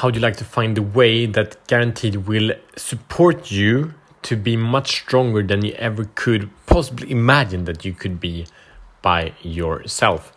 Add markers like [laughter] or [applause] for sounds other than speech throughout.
how do you like to find a way that guaranteed will support you to be much stronger than you ever could possibly imagine that you could be by yourself.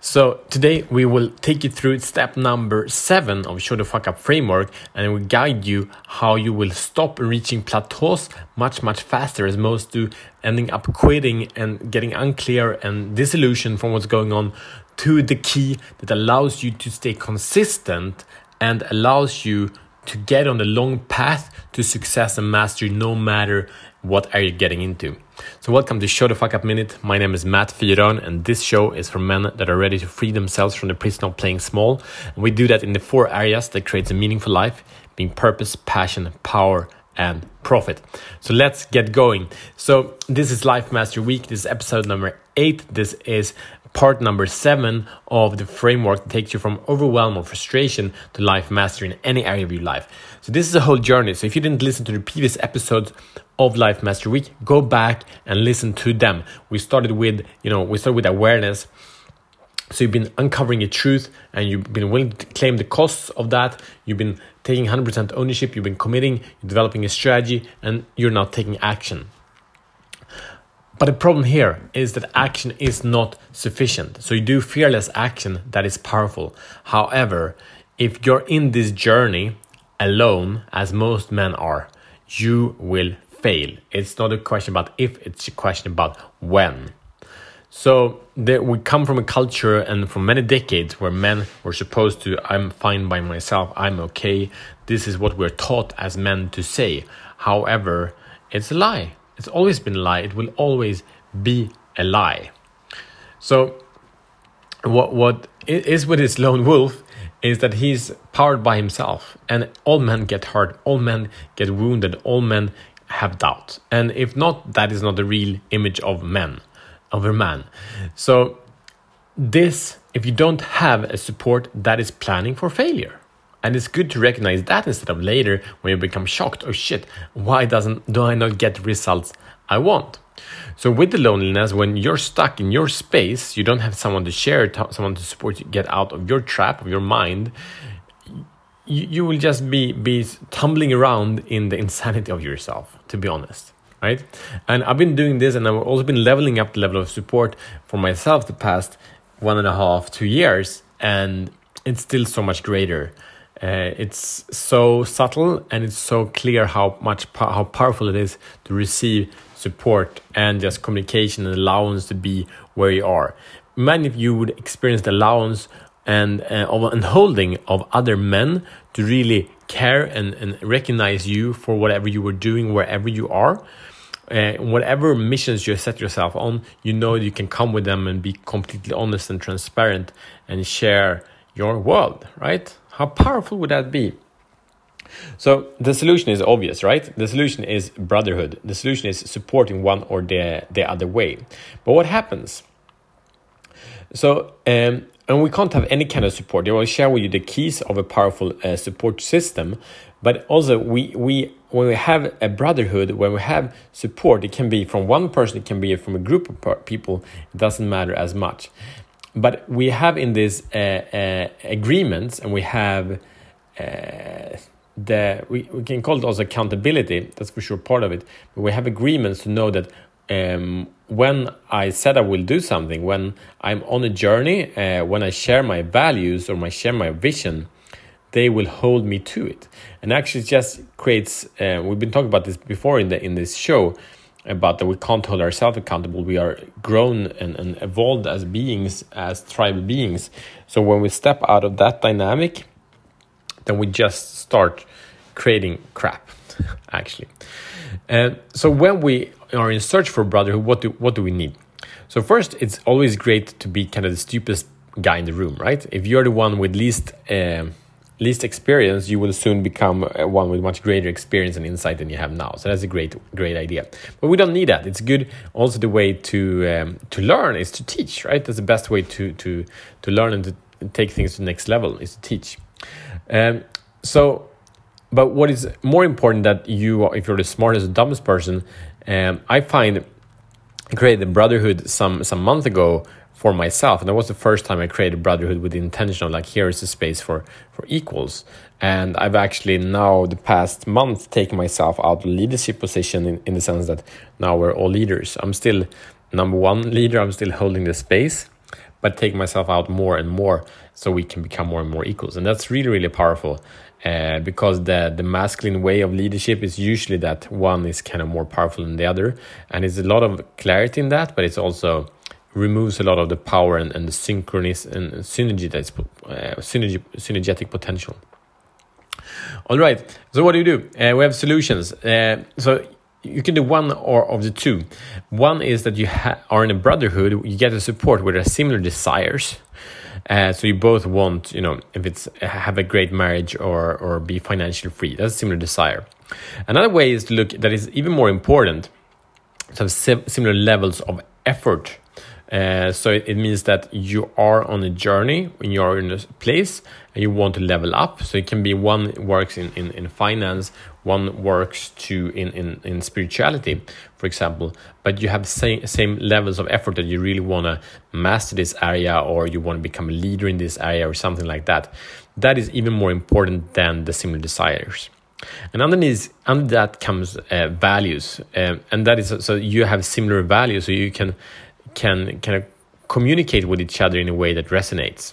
So today we will take you through step number seven of Show the Fuck Up framework and we guide you how you will stop reaching plateaus much, much faster as most do, ending up quitting and getting unclear and disillusioned from what's going on to the key that allows you to stay consistent and allows you to get on the long path to success and mastery no matter what are you getting into. So welcome to Show the Fuck Up Minute. My name is Matt Fyron and this show is for men that are ready to free themselves from the prison of playing small. And we do that in the four areas that creates a meaningful life, being purpose, passion, power, and profit. So let's get going. So this is Life Mastery Week. This is episode number eight. This is part number seven of the framework that takes you from overwhelm or frustration to life mastery in any area of your life. So this is a whole journey. So if you didn't listen to the previous episodes of Life Mastery Week, go back and listen to them. We started with, you know, we started with awareness. So you've been uncovering your truth and you've been willing to claim the costs of that. You've been taking 100% ownership, you've been committing, you're developing a strategy, and you're now taking action. But the problem here is that action is not sufficient. So you do fearless action that is powerful. However, if you're in this journey alone, as most men are, you will fail. It's not a question about if, it's a question about when. So we come from a culture and from many decades where men were supposed to, I'm fine by myself, I'm okay. This is what we're taught as men to say. However, it's a lie. It's always been a lie. It will always be a lie. So, what what is with this lone wolf is that he's powered by himself, and all men get hurt, all men get wounded, all men have doubt, and if not, that is not the real image of men, of a man. So, this if you don't have a support, that is planning for failure. And it's good to recognize that instead of later when you become shocked, oh shit, why doesn't do I not get results I want? So with the loneliness, when you're stuck in your space, you don't have someone to share, someone to support you get out of your trap of your mind. You, you will just be be tumbling around in the insanity of yourself, to be honest, right? And I've been doing this, and I've also been leveling up the level of support for myself the past one and a half, two years, and it's still so much greater uh, it's so subtle and it's so clear how much how powerful it is to receive support and just communication and allowance to be where you are. Many of you would experience the allowance and uh, and holding of other men to really care and, and recognize you for whatever you were doing wherever you are. Uh, whatever missions you set yourself on, you know you can come with them and be completely honest and transparent and share your world, right? How powerful would that be? So the solution is obvious, right? The solution is brotherhood. The solution is supporting one or the, the other way. But what happens? So, um, and we can't have any kind of support. I will share with you the keys of a powerful uh, support system. But also, we, we when we have a brotherhood, when we have support, it can be from one person, it can be from a group of people. It doesn't matter as much but we have in this uh, uh, agreements and we have uh, the we, we can call it also accountability that's for sure part of it but we have agreements to know that um, when I said I will do something, when I'm on a journey, uh, when I share my values or my share my vision, they will hold me to it. And actually, just creates. Uh, we've been talking about this before in the in this show about that we can't hold ourselves accountable. We are grown and, and evolved as beings, as tribal beings. So when we step out of that dynamic, then we just start creating crap, [laughs] actually. And so when we are in search for brotherhood, what do what do we need? So first, it's always great to be kind of the stupidest guy in the room, right? If you're the one with least uh, least experience, you will soon become uh, one with much greater experience and insight than you have now. So that's a great, great idea. But we don't need that. It's good. Also, the way to um, to learn is to teach, right? That's the best way to to to learn and to take things to the next level is to teach. Um, so, but what is more important that you, if you're the smartest, and dumbest person, um, I find created a brotherhood some some month ago for myself. And that was the first time I created brotherhood with the intention of like, here is a space for, for equals. And I've actually now, the past month, taken myself out of leadership position in, in the sense that now we're all leaders. I'm still number one leader, I'm still holding the space, but take myself out more and more so we can become more and more equals. And that's really, really powerful. Uh, because the the masculine way of leadership is usually that one is kind of more powerful than the other, and it's a lot of clarity in that, but it's also removes a lot of the power and, and the synchronous and synergy that's uh, synergy synergetic potential. All right. So what do you do? Uh, we have solutions. Uh, so you can do one or of the two. One is that you are in a brotherhood. You get a support with a similar desires. Uh, so you both want, you know, if it's have a great marriage or or be financially free. That's a similar desire. Another way is to look that is even more important. To have similar levels of effort uh, so it, means that you are on a journey when you are in a place and you want to level up. So it can be one works in, in, in finance, one works to in, in, in spirituality, for example, but you have same same levels of effort that you really want to master this area or you want to become a leader in this area or something like that. That is even more important than the similar desires. And underneath under that comes uh, values, uh, and that is so you have similar values, so you can can kind of communicate with each other in a way that resonates.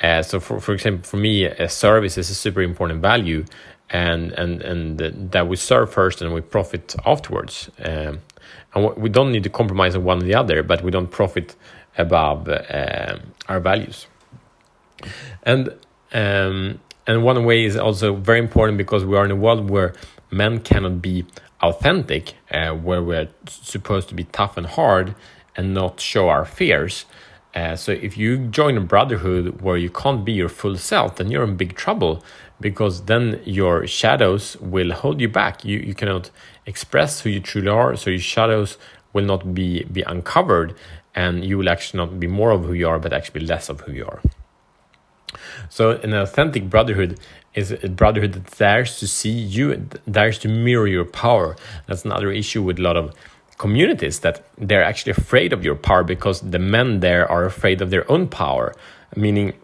Uh, so, for, for example, for me, a service is a super important value, and and and that we serve first and we profit afterwards. Um, and we don't need to compromise on one or the other, but we don't profit above uh, our values. And um, and one way is also very important because we are in a world where men cannot be authentic, uh, where we're supposed to be tough and hard and not show our fears. Uh, so if you join a brotherhood where you can't be your full self, then you're in big trouble because then your shadows will hold you back. You you cannot express who you truly are, so your shadows will not be be uncovered, and you will actually not be more of who you are, but actually less of who you are. So an authentic brotherhood is a brotherhood that dares to see you, dares to mirror your power. That's another issue with a lot of communities that they're actually afraid of your power because the men there are afraid of their own power. Meaning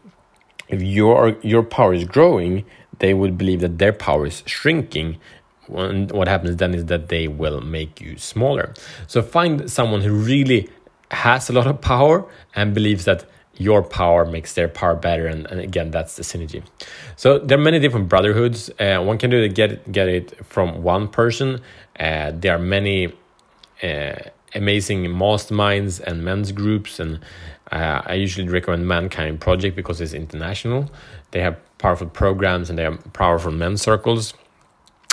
if your your power is growing they would believe that their power is shrinking. And what happens then is that they will make you smaller. So find someone who really has a lot of power and believes that your power makes their power better. And, and again that's the synergy. So there are many different brotherhoods. Uh, one can do it get get it from one person. Uh, there are many amazing masterminds and men's groups and uh, I usually recommend Mankind Project because it's international. They have powerful programs and they have powerful men's circles.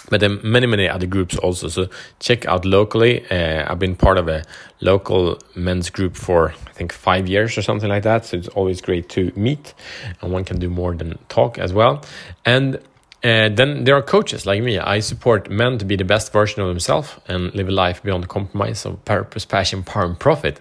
But then many, many other groups also. So check out locally. Uh, I've been part of a local men's group for I think five years or something like that. So it's always great to meet, and one can do more than talk as well. And uh, then there are coaches like me. I support men to be the best version of themselves and live a life beyond the compromise of purpose, passion, power, and profit.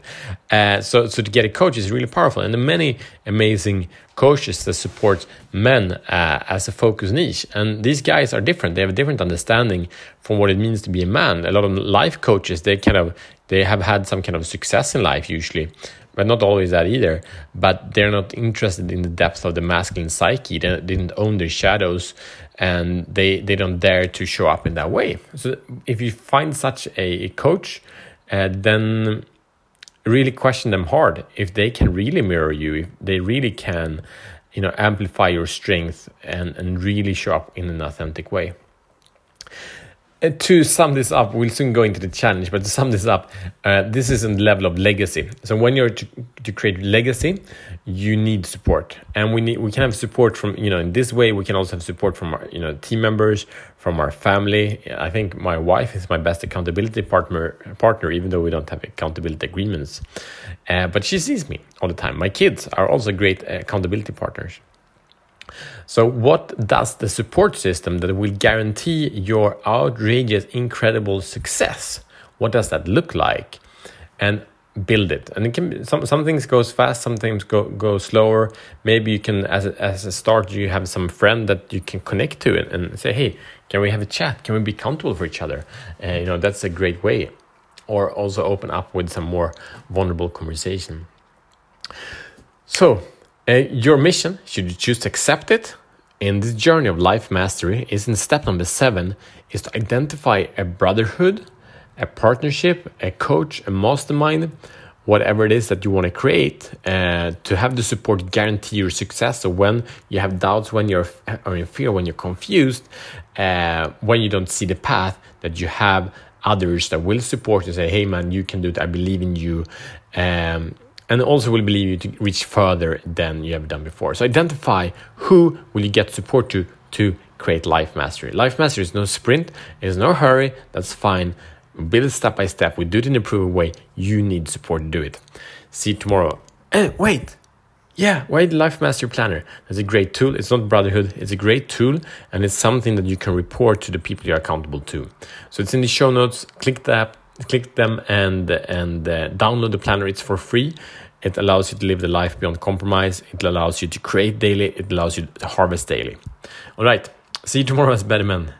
Uh, so, so to get a coach is really powerful, and there are many amazing coaches that support men uh, as a focus niche. And these guys are different. They have a different understanding from what it means to be a man. A lot of life coaches they kind of they have had some kind of success in life usually, but not always that either. But they're not interested in the depth of the masculine psyche. They didn't own their shadows and they they don't dare to show up in that way so if you find such a coach uh, then really question them hard if they can really mirror you if they really can you know amplify your strength and and really show up in an authentic way to sum this up, we'll soon go into the challenge, but to sum this up, uh, this is the level of legacy. So when you're to, to create legacy, you need support, and we need we can have support from you know in this way we can also have support from our you know team members, from our family. I think my wife is my best accountability partner partner, even though we don't have accountability agreements, uh, but she sees me all the time. My kids are also great accountability partners. So, what does the support system that will guarantee your outrageous, incredible success? What does that look like? And build it. And it can be, some some things goes fast, some things go go slower. Maybe you can, as a, as a start, you have some friend that you can connect to and, and say, hey, can we have a chat? Can we be comfortable for each other? Uh, you know, that's a great way. Or also open up with some more vulnerable conversation. So, uh, your mission, should you choose to accept it, in this journey of life mastery, is in step number seven, is to identify a brotherhood, a partnership, a coach, a mastermind, whatever it is that you want to create uh, to have the support guarantee your success. So when you have doubts when you're or in fear when you're confused uh, when you don't see the path that you have others that will support you say hey man you can do it. I believe in you. Um, and also will believe you to reach further than you have done before so identify who will you get support to to create life mastery life mastery is no sprint it's no hurry that's fine build step by step. We do it in a proven way. You need support to do it. See you tomorrow. And wait, yeah, why the Life Master Planner? It's a great tool. It's not Brotherhood. It's a great tool, and it's something that you can report to the people you're accountable to. So it's in the show notes. Click that, click them, and and uh, download the planner. It's for free. It allows you to live the life beyond compromise. It allows you to create daily. It allows you to harvest daily. All right. See you tomorrow as better men.